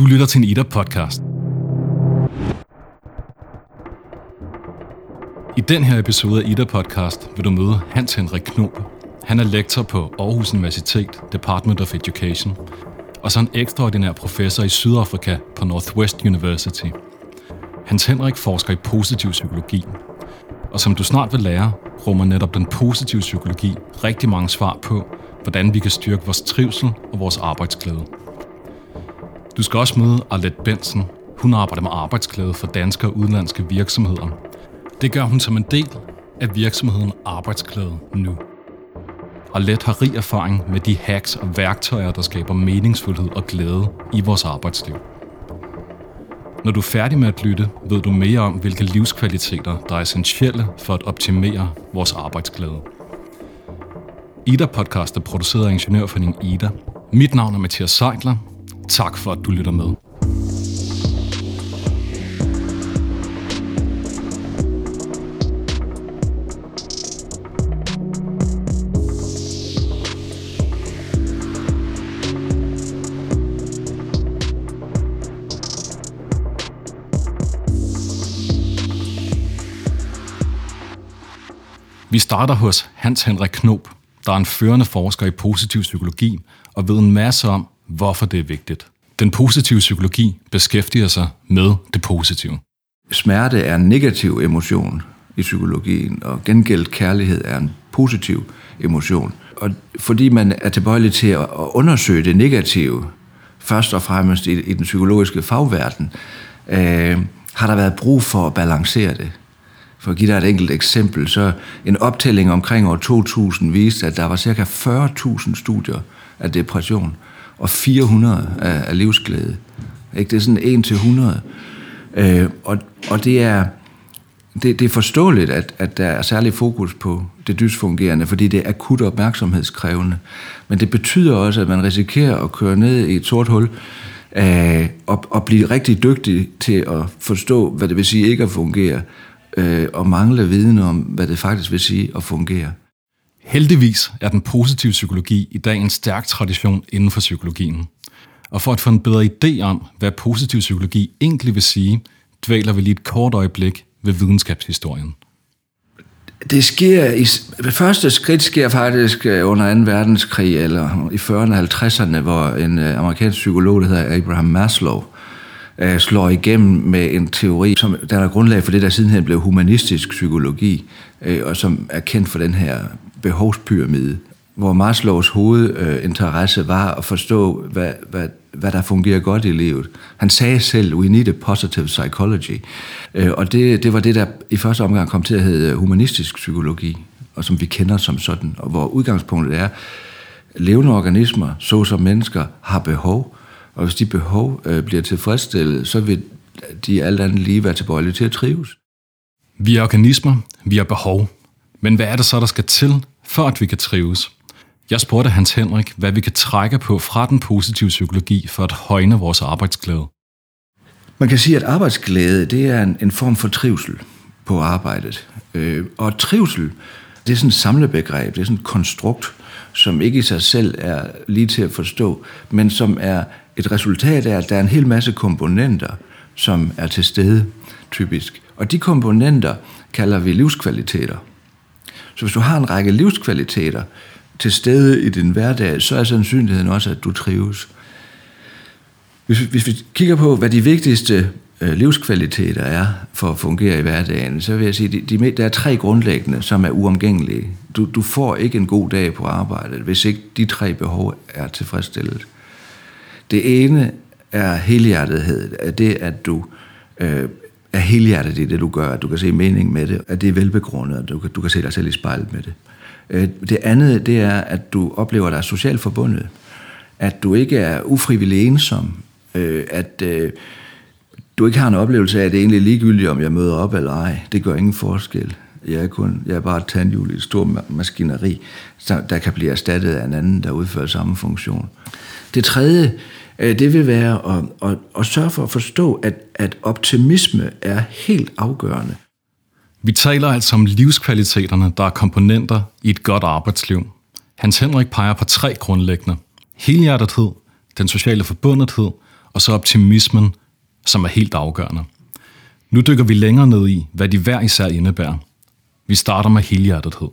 Du lytter til en Ida-podcast. I den her episode af Ida-podcast vil du møde Hans Henrik Knob. Han er lektor på Aarhus Universitet, Department of Education, og så en ekstraordinær professor i Sydafrika på Northwest University. Hans Henrik forsker i positiv psykologi, og som du snart vil lære, rummer netop den positive psykologi rigtig mange svar på, hvordan vi kan styrke vores trivsel og vores arbejdsglæde. Du skal også møde Arlette Benson. Hun arbejder med arbejdsklæde for danske og udenlandske virksomheder. Det gør hun som en del af virksomheden Arbejdsklæde Nu. Arlette har rig erfaring med de hacks og værktøjer, der skaber meningsfuldhed og glæde i vores arbejdsliv. Når du er færdig med at lytte, ved du mere om, hvilke livskvaliteter, der er essentielle for at optimere vores arbejdsglæde. Ida-podcast er produceret af Ingeniørforeningen Ida. Mit navn er Mathias Seidler. Tak for, at du lytter med. Vi starter hos Hans Henrik Knob, der er en førende forsker i positiv psykologi og ved en masse om, hvorfor det er vigtigt. Den positive psykologi beskæftiger sig med det positive. Smerte er en negativ emotion i psykologien, og gengældt kærlighed er en positiv emotion. Og fordi man er tilbøjelig til at undersøge det negative, først og fremmest i, i den psykologiske fagverden, øh, har der været brug for at balancere det. For at give dig et enkelt eksempel, så en optælling omkring år 2000 viste, at der var ca. 40.000 studier af depression og 400 af, af livsglæde. Ikke? Det er sådan 1 til 100. Øh, og, og det er, det, det er forståeligt, at, at der er særlig fokus på det dysfungerende, fordi det er akut opmærksomhedskrævende. Men det betyder også, at man risikerer at køre ned i et sort hul, øh, og, og blive rigtig dygtig til at forstå, hvad det vil sige ikke at fungere, øh, og mangle viden om, hvad det faktisk vil sige at fungere. Heldigvis er den positive psykologi i dag en stærk tradition inden for psykologien. Og for at få en bedre idé om, hvad positiv psykologi egentlig vil sige, dvæler vi lige et kort øjeblik ved videnskabshistorien. Det sker i, det første skridt sker faktisk øh, under 2. verdenskrig, eller i 40'erne og 50'erne, hvor en øh, amerikansk psykolog, der hedder Abraham Maslow, øh, slår igennem med en teori, som der er grundlag for det, der sidenhen blev humanistisk psykologi, og som er kendt for den her behovspyramide, hvor Maslows hovedinteresse var at forstå, hvad, hvad, hvad der fungerer godt i livet. Han sagde selv, we need a positive psychology. Øh, og det, det var det, der i første omgang kom til at hedde humanistisk psykologi, og som vi kender som sådan, og hvor udgangspunktet er, levende organismer, såsom mennesker, har behov, og hvis de behov øh, bliver tilfredsstillet, så vil de alt andet lige være tilbøjelige til at trives. Vi er organismer, vi har behov. Men hvad er det så, der skal til, for at vi kan trives? Jeg spurgte Hans Henrik, hvad vi kan trække på fra den positive psykologi for at højne vores arbejdsglæde. Man kan sige, at arbejdsglæde det er en, en form for trivsel på arbejdet. Øh, og trivsel, det er sådan et samlebegreb, det er sådan et konstrukt, som ikke i sig selv er lige til at forstå, men som er et resultat af, at der er en hel masse komponenter, som er til stede typisk. Og de komponenter kalder vi livskvaliteter. Så hvis du har en række livskvaliteter til stede i din hverdag, så er sandsynligheden også, at du trives. Hvis, hvis vi kigger på, hvad de vigtigste øh, livskvaliteter er for at fungere i hverdagen, så vil jeg sige, at de, de, der er tre grundlæggende, som er uomgængelige. Du, du får ikke en god dag på arbejdet, hvis ikke de tre behov er tilfredsstillet. Det ene er helhjertethed, det at du øh, er helhjertet i det, du gør, at du kan se mening med det, at det er velbegrundet, at du kan, du kan se dig selv i spejlet med det. Øh, det andet, det er, at du oplever dig socialt forbundet. At du ikke er ufrivillig ensom. Øh, at øh, du ikke har en oplevelse af, at det er egentlig ligegyldigt, om jeg møder op eller ej. Det gør ingen forskel. Jeg er, kun, jeg er bare et tandhjul i et stort maskineri, der kan blive erstattet af en anden, der udfører samme funktion. Det tredje, det vil være at, at, at sørge for at forstå, at, at optimisme er helt afgørende. Vi taler altså om livskvaliteterne, der er komponenter i et godt arbejdsliv. Hans Henrik peger på tre grundlæggende. Helhjertethed, den sociale forbundethed og så optimismen, som er helt afgørende. Nu dykker vi længere ned i, hvad de hver især indebærer. Vi starter med helhjertethed.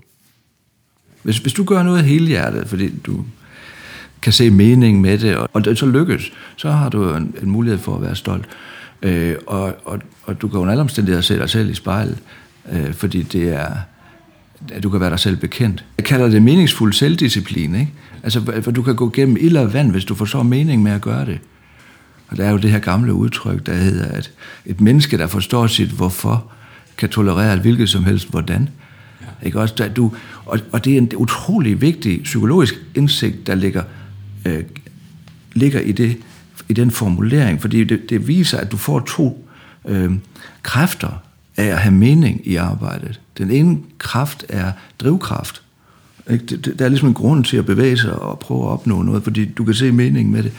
Hvis, hvis du gør noget helhjertet, fordi du kan se mening med det, og, og det så lykkes, så har du en, en mulighed for at være stolt. Øh, og, og, og du kan under alle omstændigheder se dig selv i spejlet, øh, fordi det er, at du kan være dig selv bekendt. Jeg kalder det meningsfuld selvdisciplin, ikke? Altså, for du kan gå gennem ild og vand, hvis du forstår mening med at gøre det. Og der er jo det her gamle udtryk, der hedder, at et menneske, der forstår sit hvorfor, kan tolerere et hvilket som helst hvordan. Ja. Ikke også? Der, du, og, og det er en utrolig vigtig psykologisk indsigt, der ligger, øh, ligger i, det, i den formulering, fordi det, det viser, at du får to øh, kræfter af at have mening i arbejdet. Den ene kraft er drivkraft. Ikke? Der er ligesom en grund til at bevæge sig og prøve at opnå noget, fordi du kan se mening med det.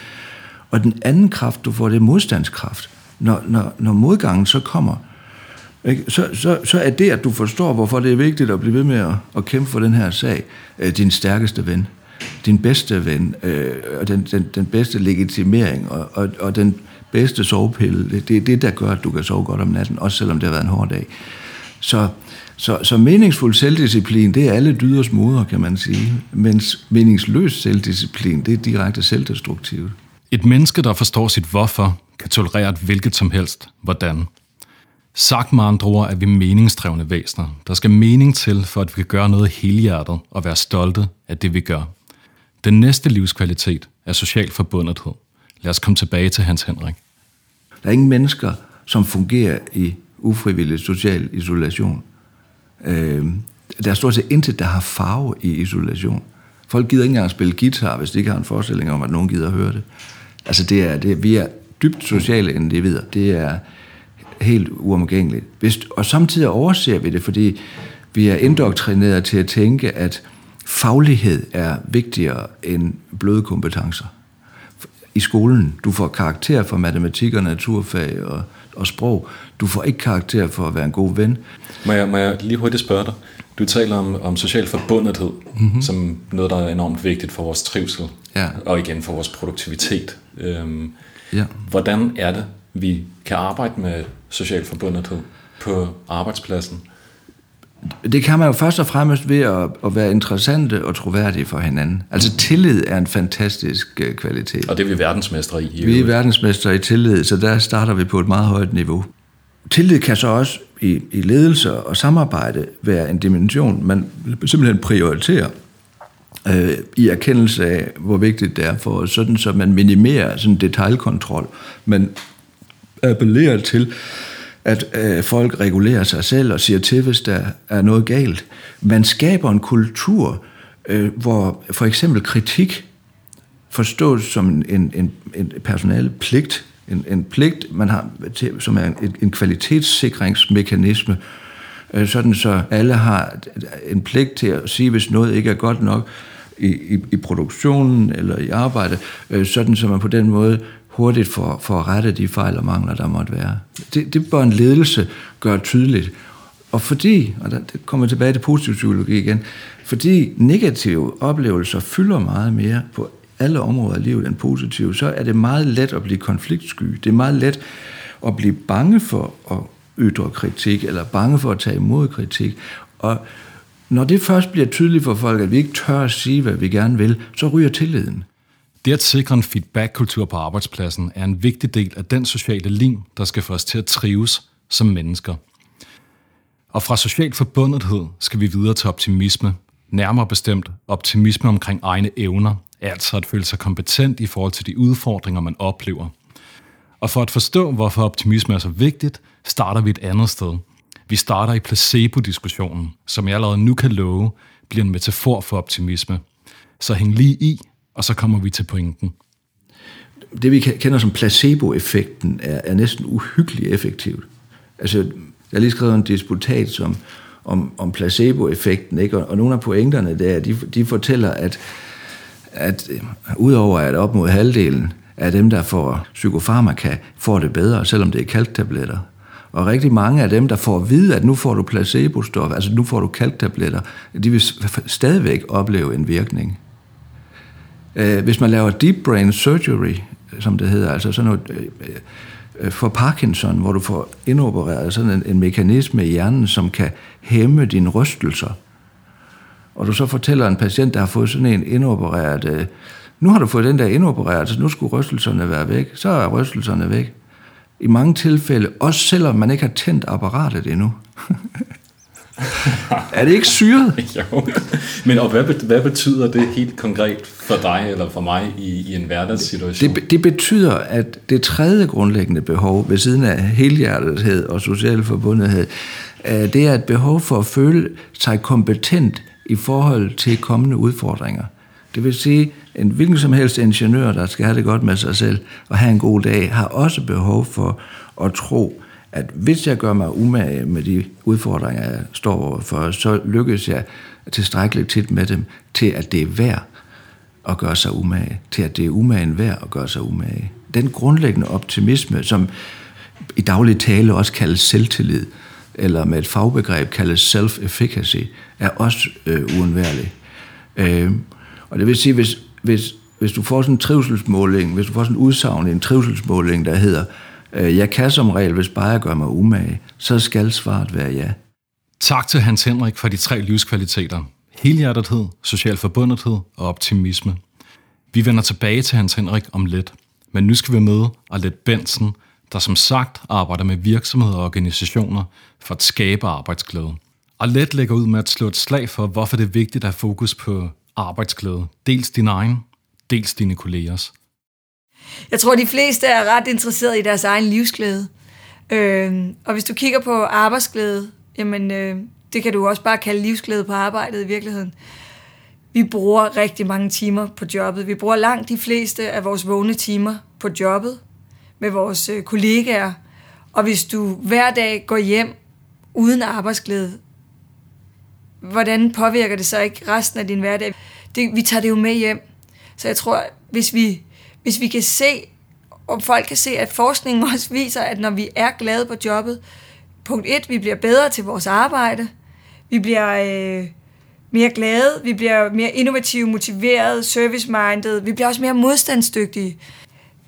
Og den anden kraft, du får, det er modstandskraft. Når, når, når modgangen så kommer, ikke? Så, så, så er det, at du forstår, hvorfor det er vigtigt at blive ved med at, at kæmpe for den her sag, øh, din stærkeste ven, din bedste ven, øh, og den, den, den bedste legitimering, og, og, og den bedste sovepille. Det, det er det, der gør, at du kan sove godt om natten, også selvom det har været en hård dag. Så, så, så meningsfuld selvdisciplin, det er alle dyders moder, kan man sige. Mens meningsløs selvdisciplin, det er direkte selvdestruktivt. Et menneske, der forstår sit hvorfor, kan tolerere et hvilket som helst hvordan. Sagt med andre ord er vi meningsdrevne væsener. Der skal mening til, for at vi kan gøre noget helhjertet og være stolte af det, vi gør. Den næste livskvalitet er social forbundethed. Lad os komme tilbage til Hans Henrik. Der er ingen mennesker, som fungerer i ufrivillig social isolation. Øh, der er stort set intet, der har farve i isolation. Folk gider ikke engang spille guitar, hvis de ikke har en forestilling om, at nogen gider at høre det. Altså, det er, det er, vi er dybt sociale individer. Det er helt uomgængeligt. Hvis, og samtidig overser vi det, fordi vi er indoktrineret til at tænke, at faglighed er vigtigere end bløde kompetencer. I skolen, du får karakter for matematik og naturfag og, og sprog. Du får ikke karakter for at være en god ven. Må jeg, må jeg lige hurtigt spørge dig? Du taler om, om social forbundethed, mm-hmm. som noget, der er enormt vigtigt for vores trivsel, ja. og igen for vores produktivitet. Øhm, ja. Hvordan er det, vi kan arbejde med social forbundethed på arbejdspladsen? Det kan man jo først og fremmest ved at, at være interessante og troværdige for hinanden. Altså tillid er en fantastisk uh, kvalitet. Og det er vi verdensmestre i. Vi er verdensmestre i tillid, så der starter vi på et meget højt niveau. Tillid kan så også i, i ledelse og samarbejde være en dimension, man simpelthen prioriterer øh, i erkendelse af, hvor vigtigt det er for os, sådan så man minimerer sådan detaljkontrol. Man appellerer til, at øh, folk regulerer sig selv og siger til, hvis der er noget galt. Man skaber en kultur, øh, hvor for eksempel kritik forstås som en, en, en, en personale pligt, en, en pligt, man har til, som er en, en kvalitetssikringsmekanisme, øh, sådan så alle har en pligt til at sige, hvis noget ikke er godt nok i, i, i produktionen eller i arbejde, øh, sådan så man på den måde hurtigt får, får rettet de fejl og mangler, der måtte være. Det, det bør en ledelse gøre tydeligt. Og fordi, og der, det kommer tilbage til positiv psykologi igen, fordi negative oplevelser fylder meget mere på alle områder af livet end positive, så er det meget let at blive konfliktsky. Det er meget let at blive bange for at ytre kritik, eller bange for at tage imod kritik. Og når det først bliver tydeligt for folk, at vi ikke tør at sige, hvad vi gerne vil, så ryger tilliden. Det at sikre en feedback-kultur på arbejdspladsen er en vigtig del af den sociale lim, der skal få os til at trives som mennesker. Og fra social forbundethed skal vi videre til optimisme, nærmere bestemt optimisme omkring egne evner, altså at føle sig kompetent i forhold til de udfordringer, man oplever. Og for at forstå, hvorfor optimisme er så vigtigt, starter vi et andet sted. Vi starter i placebo-diskussionen, som jeg allerede nu kan love, bliver en metafor for optimisme. Så hæng lige i, og så kommer vi til pointen. Det vi kender som placeboeffekten er, er næsten uhyggeligt effektivt. Altså, jeg har lige skrevet en disputat som, om, om placeboeffekten, ikke? Og, og nogle af pointerne der, de, de fortæller, at, at øh, udover at op mod halvdelen af dem, der får psykofarmaka, får det bedre, selvom det er kalktabletter. Og rigtig mange af dem, der får at vide, at nu får du placebostof, altså nu får du kalktabletter, de vil stadigvæk opleve en virkning. Øh, hvis man laver deep brain surgery, som det hedder, altså sådan noget øh, øh, for Parkinson, hvor du får indopereret sådan en, en mekanisme i hjernen, som kan hæmme dine rystelser. Og du så fortæller en patient, der har fået sådan en indopereret, øh, nu har du fået den der indopereret, så nu skulle rystelserne være væk. Så er rystelserne væk. I mange tilfælde, også selvom man ikke har tændt apparatet endnu. er det ikke syret? jo. Men og hvad, hvad betyder det helt konkret for dig eller for mig i, i en hverdagssituation? Det, det betyder, at det tredje grundlæggende behov ved siden af helhjertethed og social forbundethed, øh, det er et behov for at føle sig kompetent i forhold til kommende udfordringer. Det vil sige, en hvilken som helst ingeniør, der skal have det godt med sig selv og have en god dag, har også behov for at tro, at hvis jeg gør mig umage med de udfordringer, jeg står overfor, så lykkes jeg tilstrækkeligt tit med dem til, at det er værd at gøre sig umage, til at det er umagen værd at gøre sig umage. Den grundlæggende optimisme, som i daglig tale også kaldes selvtillid, eller med et fagbegreb kaldes self-efficacy, er også øh, uundværlig. Øh, og det vil sige, hvis, hvis, hvis du får sådan en trivselsmåling, hvis du får sådan en udsagn i en trivselsmåling, der hedder, Øh, jeg kan som regel, hvis bare jeg gør mig umage, så skal svaret være ja. Tak til Hans Henrik for de tre livskvaliteter. Helhjertethed, social forbundethed og optimisme. Vi vender tilbage til Hans Henrik om lidt, men nu skal vi møde Arlet Bensen, der som sagt arbejder med virksomheder og organisationer for at skabe arbejdsglæde. Arlet lægger ud med at slå et slag for, hvorfor det er vigtigt at have fokus på arbejdsglæde. Dels din egen, dels dine kollegers. Jeg tror, de fleste er ret interesserede i deres egen livsglæde. Øh, og hvis du kigger på arbejdsglæde, jamen øh, det kan du også bare kalde livsglæde på arbejdet i virkeligheden. Vi bruger rigtig mange timer på jobbet. Vi bruger langt de fleste af vores vågne timer på jobbet med vores øh, kollegaer. Og hvis du hver dag går hjem uden arbejdsglæde, hvordan påvirker det så ikke resten af din hverdag? Det, vi tager det jo med hjem. Så jeg tror, hvis vi, hvis vi kan se, og folk kan se, at forskningen også viser, at når vi er glade på jobbet, punkt et, vi bliver bedre til vores arbejde, vi bliver øh, mere glade, vi bliver mere innovative, motiveret, service-minded, vi bliver også mere modstandsdygtige.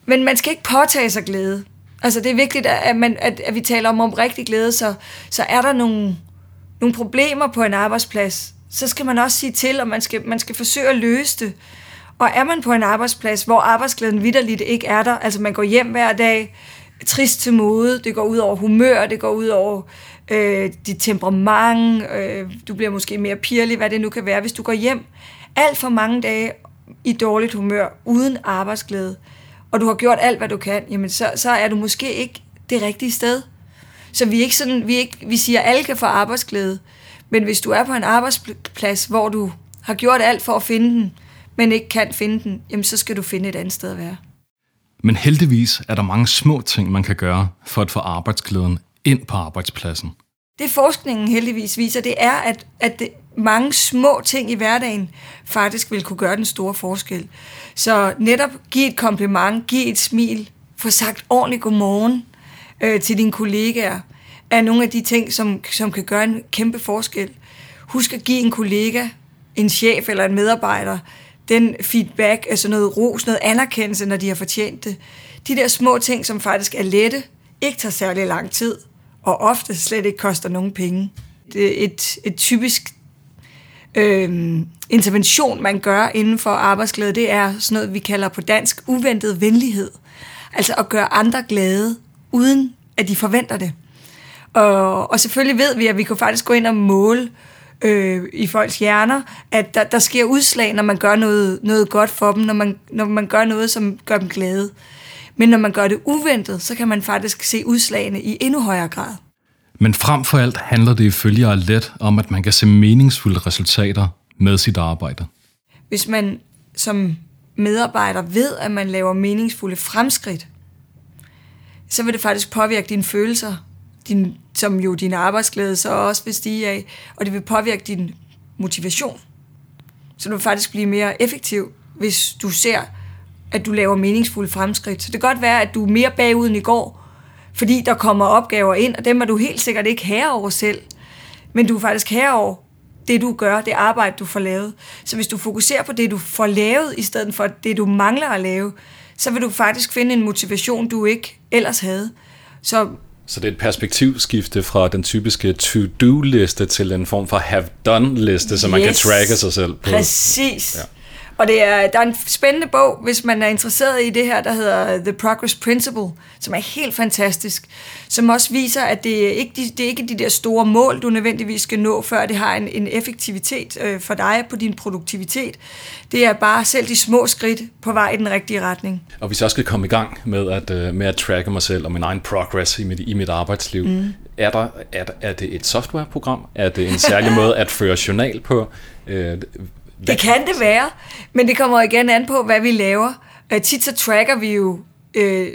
Men man skal ikke påtage sig glæde. Altså det er vigtigt, at, man, at, at vi taler om om rigtig glæde, så, så er der nogle, nogle problemer på en arbejdsplads, så skal man også sige til, og man skal, man skal forsøge at løse det. Og er man på en arbejdsplads, hvor arbejdsglæden vidderligt ikke er der, altså man går hjem hver dag, trist til mode, det går ud over humør, det går ud over øh, dit temperament, øh, du bliver måske mere pirlig, hvad det nu kan være, hvis du går hjem alt for mange dage i dårligt humør, uden arbejdsglæde, og du har gjort alt, hvad du kan, jamen så, så er du måske ikke det rigtige sted. Så vi er ikke sådan, vi, er ikke, vi siger, at alle kan få arbejdsglæde. Men hvis du er på en arbejdsplads, hvor du har gjort alt for at finde den, men ikke kan finde den, jamen så skal du finde et andet sted at være. Men heldigvis er der mange små ting, man kan gøre for at få arbejdsglæden ind på arbejdspladsen. Det forskningen heldigvis viser, det er, at, at det, mange små ting i hverdagen faktisk vil kunne gøre den store forskel. Så netop giv et kompliment, giv et smil, få sagt ordentligt godmorgen, øh, til dine kollegaer, er nogle af de ting, som, som kan gøre en kæmpe forskel. Husk at give en kollega, en chef eller en medarbejder, den feedback, altså noget ros, noget anerkendelse, når de har fortjent det. De der små ting, som faktisk er lette, ikke tager særlig lang tid, og ofte slet ikke koster nogen penge. Det er et, et typisk øh, intervention, man gør inden for arbejdsglæde, det er sådan noget, vi kalder på dansk uventet venlighed. Altså at gøre andre glade, uden at de forventer det. Og, og selvfølgelig ved vi, at vi kan faktisk gå ind og måle øh, i folks hjerner, at der, der sker udslag, når man gør noget, noget godt for dem, når man, når man gør noget, som gør dem glade. Men når man gør det uventet, så kan man faktisk se udslagene i endnu højere grad. Men frem for alt handler det ifølge Arlet om, at man kan se meningsfulde resultater med sit arbejde. Hvis man som medarbejder ved, at man laver meningsfulde fremskridt, så vil det faktisk påvirke dine følelser, din, som jo din arbejdsglæde så også vil stige af, og det vil påvirke din motivation. Så du vil faktisk blive mere effektiv, hvis du ser, at du laver meningsfulde fremskridt. Så det kan godt være, at du er mere bagud end i går, fordi der kommer opgaver ind, og dem er du helt sikkert ikke herre over selv. Men du er faktisk herre over det, du gør, det arbejde, du får lavet. Så hvis du fokuserer på det, du får lavet, i stedet for det, du mangler at lave, så vil du faktisk finde en motivation, du ikke ellers havde. Så så det er et perspektivskifte fra den typiske to-do-liste til en form for have-done-liste, så yes. man kan tracke sig selv på. Præcis. Ja. Og det er, der er en spændende bog, hvis man er interesseret i det her, der hedder The Progress Principle, som er helt fantastisk, som også viser, at det er ikke de, det er ikke de der store mål, du nødvendigvis skal nå, før det har en, en effektivitet øh, for dig på din produktivitet. Det er bare selv de små skridt på vej i den rigtige retning. Og hvis jeg skal komme i gang med at, øh, med at tracke mig selv og min egen progress i mit, i mit arbejdsliv, mm. er, der, er, er det et softwareprogram? Er det en særlig måde at føre journal på? Øh, det kan det være, men det kommer igen an på, hvad vi laver. Uh, tit så tracker vi jo uh,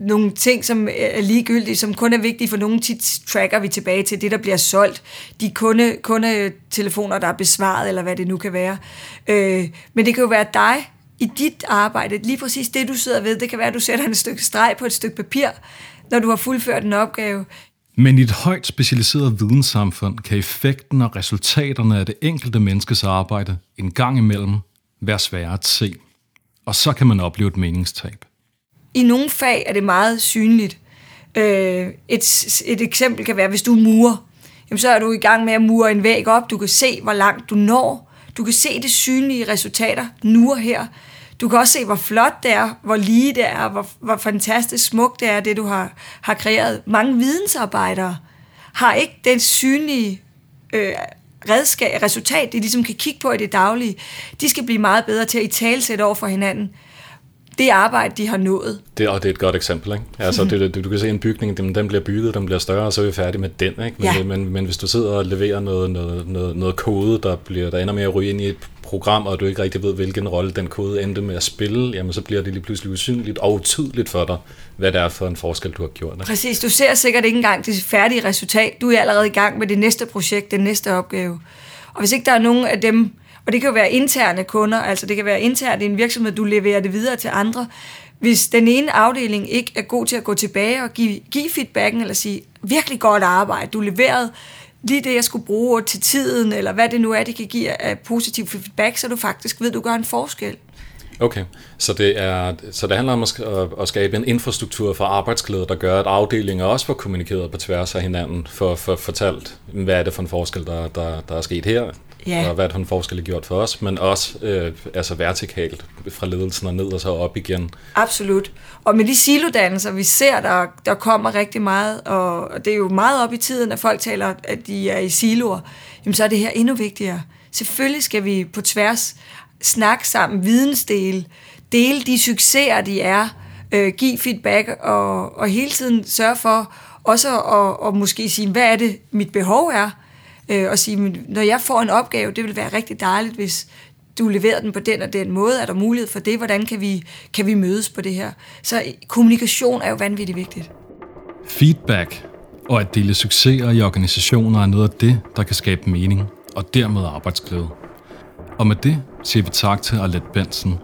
nogle ting, som er ligegyldige, som kun er vigtige for nogle. Tit tracker vi tilbage til det, der bliver solgt. De kunde, kundetelefoner, der er besvaret, eller hvad det nu kan være. Uh, men det kan jo være dig i dit arbejde, lige præcis det, du sidder ved. Det kan være, at du sætter en stykke streg på et stykke papir, når du har fuldført en opgave. Men i et højt specialiseret videnssamfund kan effekten og resultaterne af det enkelte menneskes arbejde en gang imellem være svære at se. Og så kan man opleve et meningstab. I nogle fag er det meget synligt. Øh, et, et eksempel kan være, hvis du er murer, jamen så er du i gang med at mure en væg op. Du kan se, hvor langt du når. Du kan se det synlige resultater nu og her. Du kan også se, hvor flot det er, hvor lige det er, hvor, hvor fantastisk smukt det er, det du har, har kreeret. Mange vidensarbejdere har ikke den synlige øh, redskab, resultat, de ligesom kan kigge på i det daglige. De skal blive meget bedre til at i talsætte over for hinanden det arbejde, de har nået. Det, og det er et godt eksempel. Ikke? Altså, mm. det, du kan se en bygning, den, den bliver bygget, den bliver større, og så er vi færdige med den. Ikke? Men, ja. men, men hvis du sidder og leverer noget, noget, noget, noget kode, der, bliver, der ender med at ryge ind i et program, og du ikke rigtig ved, hvilken rolle den kode endte med at spille, jamen så bliver det lige pludselig usynligt og utydeligt for dig, hvad det er for en forskel, du har gjort. Ikke? Præcis, du ser sikkert ikke engang det færdige resultat. Du er allerede i gang med det næste projekt, den næste opgave. Og hvis ikke der er nogen af dem, og det kan jo være interne kunder, altså det kan være internt i en virksomhed, du leverer det videre til andre. Hvis den ene afdeling ikke er god til at gå tilbage og give, give feedbacken, eller sige, virkelig godt arbejde, du leverede lige det, jeg skulle bruge til tiden, eller hvad det nu er, det kan give af positiv feedback, så du faktisk ved, du gør en forskel. Okay, så det, er, så det handler om at, at skabe en infrastruktur for arbejdsglæde, der gør, at afdelinger også får kommunikeret på tværs af hinanden, for, for fortalt, hvad er det for en forskel, der, der, der er sket her, ja. og hvad har en forskel gjort for os, men også øh, altså vertikalt fra ledelsen og ned og så op igen. Absolut. Og med de silodannelser, vi ser, der, der kommer rigtig meget, og det er jo meget op i tiden, at folk taler, at de er i siloer, jamen så er det her endnu vigtigere. Selvfølgelig skal vi på tværs snakke sammen, vidensdele, dele de succeser, de er, øh, give feedback og, og hele tiden sørge for også at, at måske sige, hvad er det, mit behov er, øh, og sige, når jeg får en opgave, det vil være rigtig dejligt, hvis du leverer den på den og den måde, er der mulighed for det, hvordan kan vi, kan vi mødes på det her. Så øh, kommunikation er jo vanvittigt vigtigt. Feedback og at dele succeser i organisationer er noget af det, der kan skabe mening og dermed arbejdsglæde. Og med det siger vi tak til Arlette Benson.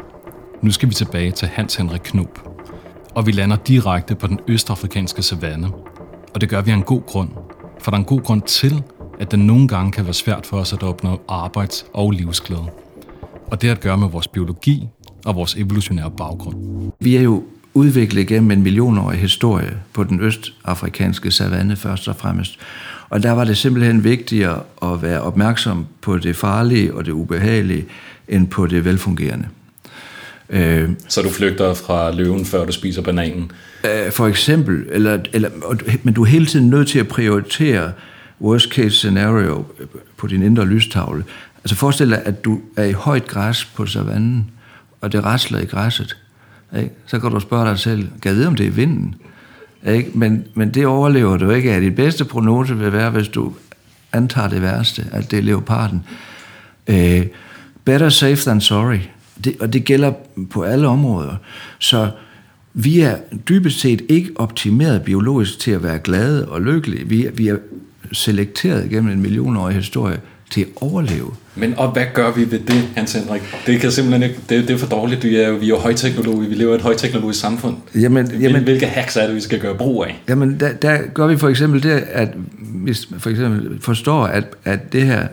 Nu skal vi tilbage til Hans Henrik Knop. Og vi lander direkte på den østafrikanske savanne. Og det gør vi af en god grund. For der er en god grund til, at det nogle gange kan være svært for os at opnå arbejds- og livsglæde. Og det har at gøre med vores biologi og vores evolutionære baggrund. Vi er jo udviklet gennem en millionårig historie på den østafrikanske savanne først og fremmest. Og der var det simpelthen vigtigere at være opmærksom på det farlige og det ubehagelige, end på det velfungerende. Øh, Så du flygter fra løven, før du spiser bananen? Øh, for eksempel, eller, eller, men du er hele tiden nødt til at prioritere worst case scenario på din indre lystavle. Altså forestil dig, at du er i højt græs på savannen, og det rasler i græsset. Ikke? Så kan du spørge dig selv, kan jeg vide, om det er vinden? Ikke? Men, men det overlever du ikke. At dit bedste prognose vil være, hvis du antager det værste, at det er leoparden. Øh, better safe than sorry. Det, og det gælder på alle områder. Så vi er dybest set ikke optimeret biologisk til at være glade og lykkelige. Vi, vi er selekteret gennem en millionårig historie til at overleve. Men og hvad gør vi ved det, Hans Henrik? Det kan simpelthen ikke, det, det er for dårligt. Vi er, vi er jo højteknologi, vi lever i et højteknologisk samfund. Jamen, jamen, Hvilke hacks er det, vi skal gøre brug af? Jamen, der, der gør vi for eksempel det, at hvis for eksempel forstår, at, at det her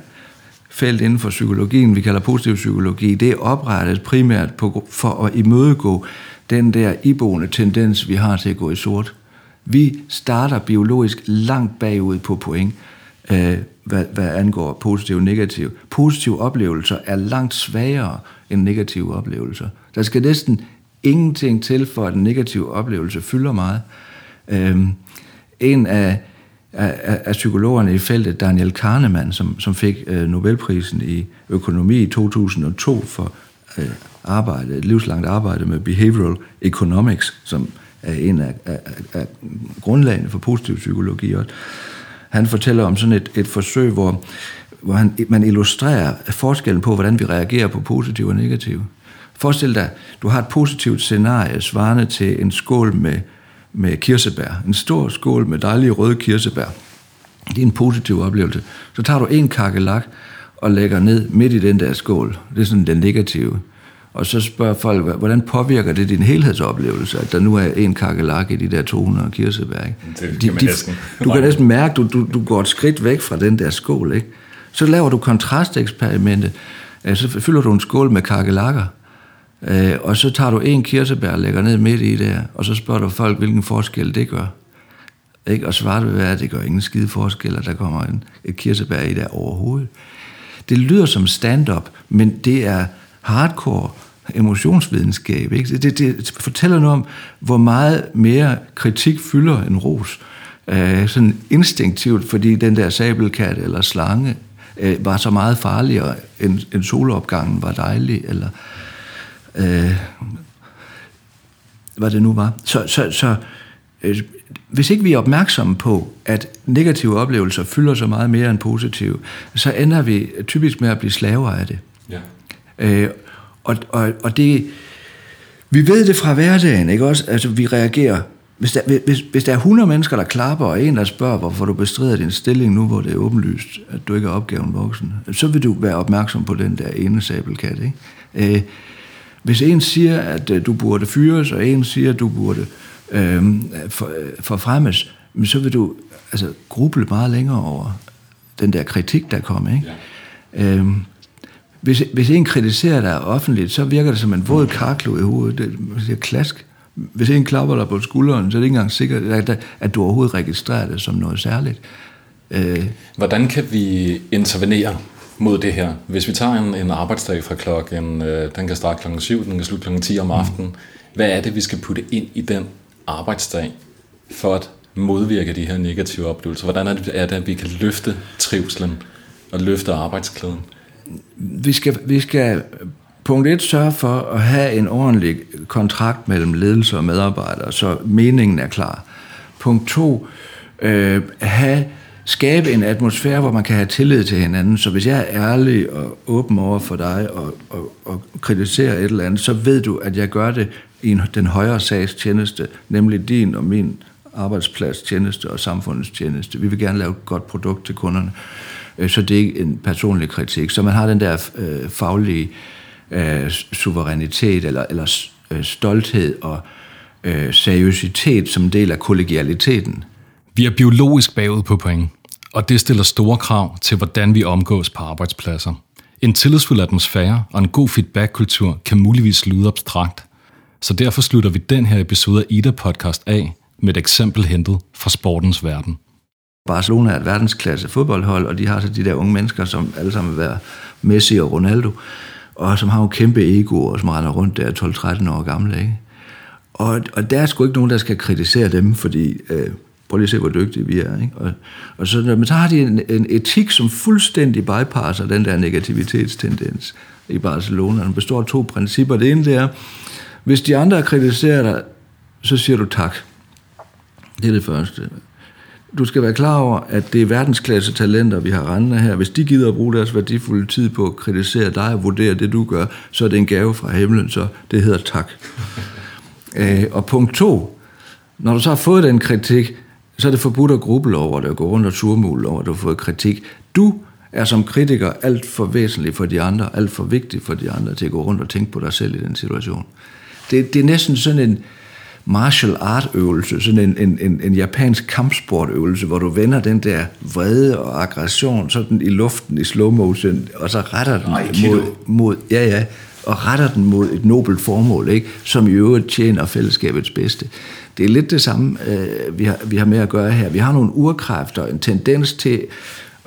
felt inden for psykologien, vi kalder positiv psykologi, det er oprettet primært på, for at imødegå den der iboende tendens, vi har til at gå i sort. Vi starter biologisk langt bagud på point, øh, hvad, hvad angår positiv og negativ. Positive oplevelser er langt svagere end negative oplevelser. Der skal næsten ingenting til, for at en negativ oplevelse fylder meget. Øhm, en af, af, af psykologerne i feltet, Daniel Kahneman, som, som fik øh, Nobelprisen i økonomi i 2002 for øh, arbejde, et livslangt arbejde med behavioral economics, som er en af, af, af grundlagene for positiv psykologi. Og han fortæller om sådan et, et forsøg, hvor, hvor han, man illustrerer forskellen på, hvordan vi reagerer på positiv og negativ. Forestil dig, du har et positivt scenarie svarende til en skål med, med kirsebær. En stor skål med dejlige røde kirsebær. Det er en positiv oplevelse. Så tager du en kakkelak og lægger ned midt i den der skål. Det er sådan den negative. Og så spørger folk, hvordan påvirker det din helhedsoplevelse, at der nu er en kakkelak i de der 200 kirsebær? Ikke? Det kan de, næsten. Du kan næsten mærke, du, du, du går et skridt væk fra den der skål. Ikke? Så laver du kontrasteksperimentet. Så fylder du en skål med kakelakker. Øh, og så tager du en kirsebær og lægger ned midt i der, og så spørger du folk, hvilken forskel det gør. Ikke? Og svaret vil være, at det gør ingen skide forskel, at der kommer en, et kirsebær i der overhovedet. Det lyder som stand-up, men det er hardcore emotionsvidenskab. Ikke? Det, det fortæller noget om, hvor meget mere kritik fylder en ros. Øh, sådan instinktivt, fordi den der sabelkat eller slange øh, var så meget farligere, end, end solopgangen var dejlig, eller øh, hvad det nu var. Så, så, så øh, hvis ikke vi er opmærksomme på, at negative oplevelser fylder så meget mere end positive, så ender vi typisk med at blive slaver af det. Ja. Øh, og, og, og det, vi ved det fra hverdagen, ikke også? Altså, vi reagerer. Hvis der, hvis, hvis der er 100 mennesker, der klapper, og en, der spørger, hvorfor du bestrider din stilling nu, hvor det er åbenlyst, at du ikke er opgaven voksen, så vil du være opmærksom på den der ene sabelkat, ikke? Øh, hvis en siger, at øh, du burde fyres, og en siger, at du burde øh, for, forfremmes, så vil du altså, gruble meget længere over den der kritik, der kommer. Ikke? Ja. Øh, hvis, hvis en kritiserer dig offentligt, så virker det som en våd karklo i hovedet. Det siger klask. Hvis en klapper dig på skulderen, så er det ikke engang sikkert, at, at du overhovedet registrerer det som noget særligt. Øh. Hvordan kan vi intervenere mod det her? Hvis vi tager en, en arbejdsdag fra klokken, øh, den kan starte klokken 7, den kan slutte klokken 10 om aftenen. Mm. Hvad er det, vi skal putte ind i den arbejdsdag, for at modvirke de her negative oplevelser? Hvordan er det, er det at vi kan løfte trivselen og løfte arbejdsklæden? Vi skal, vi skal punkt et sørge for at have en ordentlig kontrakt mellem ledelse og medarbejdere, så meningen er klar. Punkt to, øh, have, skabe en atmosfære, hvor man kan have tillid til hinanden. Så hvis jeg er ærlig og åben over for dig og, og, og kritiserer et eller andet, så ved du, at jeg gør det i en, den højere sags tjeneste, nemlig din og min arbejdsplads tjeneste og samfundets tjeneste. Vi vil gerne lave et godt produkt til kunderne. Øh, Øh, så det er ikke en personlig kritik. Så man har den der øh, faglige øh, suverænitet eller, eller øh, stolthed og øh, seriøsitet som del af kollegialiteten. Vi er biologisk bagud på point, og det stiller store krav til, hvordan vi omgås på arbejdspladser. En tillidsfuld atmosfære og en god feedback-kultur kan muligvis lyde abstrakt, så derfor slutter vi den her episode af Ida Podcast af med et eksempel hentet fra sportens verden. Barcelona er et verdensklasse fodboldhold, og de har så de der unge mennesker, som alle sammen vil være Messi og Ronaldo, og som har jo kæmpe ego, og som render rundt der 12-13 år gamle. Ikke? Og, og der er sgu ikke nogen, der skal kritisere dem, fordi øh, prøv lige at se, hvor dygtige vi er. Ikke? Og, og så, men så har de en, en etik, som fuldstændig bypasser den der negativitetstendens i Barcelona. Den består af to principper. Det ene det er, hvis de andre kritiserer dig, så siger du tak. Det er det første du skal være klar over, at det er verdensklasse talenter, vi har rendende her. Hvis de gider at bruge deres værdifulde tid på at kritisere dig og vurdere det, du gør, så er det en gave fra himlen, så det hedder tak. øh, og punkt to, når du så har fået den kritik, så er det forbudt at gruble over det og gå rundt og turmule over, at du har fået kritik. Du er som kritiker alt for væsentlig for de andre, alt for vigtig for de andre til at gå rundt og tænke på dig selv i den situation. Det, det er næsten sådan en, martial art øvelse, sådan en, en, en, en japansk kampsportøvelse, hvor du vender den der vrede og aggression sådan i luften i slow motion, og så retter den mod, mod, ja ja, og retter den mod et nobelt formål, ikke? som i øvrigt tjener fællesskabets bedste. Det er lidt det samme, øh, vi, har, vi har med at gøre her. Vi har nogle urkræfter, en tendens til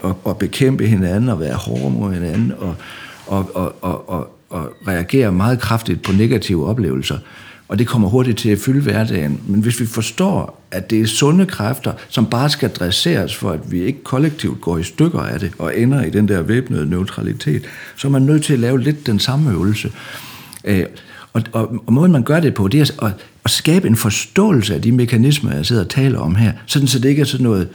at, at bekæmpe hinanden og være hårde mod hinanden og, og, og, og, og, og reagere meget kraftigt på negative oplevelser og det kommer hurtigt til at fylde hverdagen. Men hvis vi forstår, at det er sunde kræfter, som bare skal dresseres for, at vi ikke kollektivt går i stykker af det og ender i den der væbnede neutralitet, så er man nødt til at lave lidt den samme øvelse. Øh, og, og, og måden man gør det på, det er at, at skabe en forståelse af de mekanismer, jeg sidder og taler om her, sådan så det ikke er sådan noget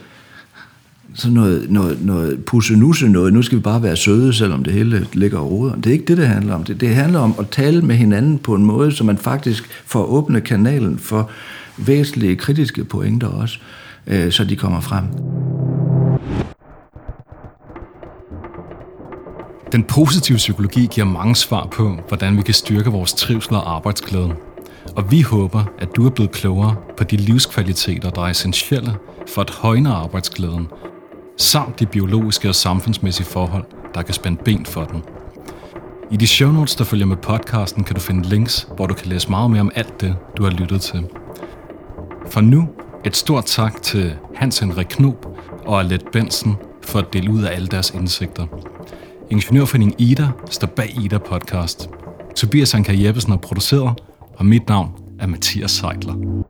sådan noget, noget, noget pussenusse noget, nu skal vi bare være søde, selvom det hele ligger og roder. Det er ikke det, det handler om. Det, det handler om at tale med hinanden på en måde, så man faktisk får åbnet kanalen for væsentlige kritiske pointer også, øh, så de kommer frem. Den positive psykologi giver mange svar på, hvordan vi kan styrke vores trivsel og arbejdsglæde. Og vi håber, at du er blevet klogere på de livskvaliteter, der er essentielle for at højne arbejdsglæden samt de biologiske og samfundsmæssige forhold, der kan spænde ben for den. I de show notes, der følger med podcasten, kan du finde links, hvor du kan læse meget mere om alt det, du har lyttet til. For nu et stort tak til Hans Henrik Knob og Alet Bensen for at dele ud af alle deres indsigter. Ingeniørforeningen Ida står bag Ida Podcast. Tobias Anker Jeppesen har produceret, og mit navn er Mathias Seidler.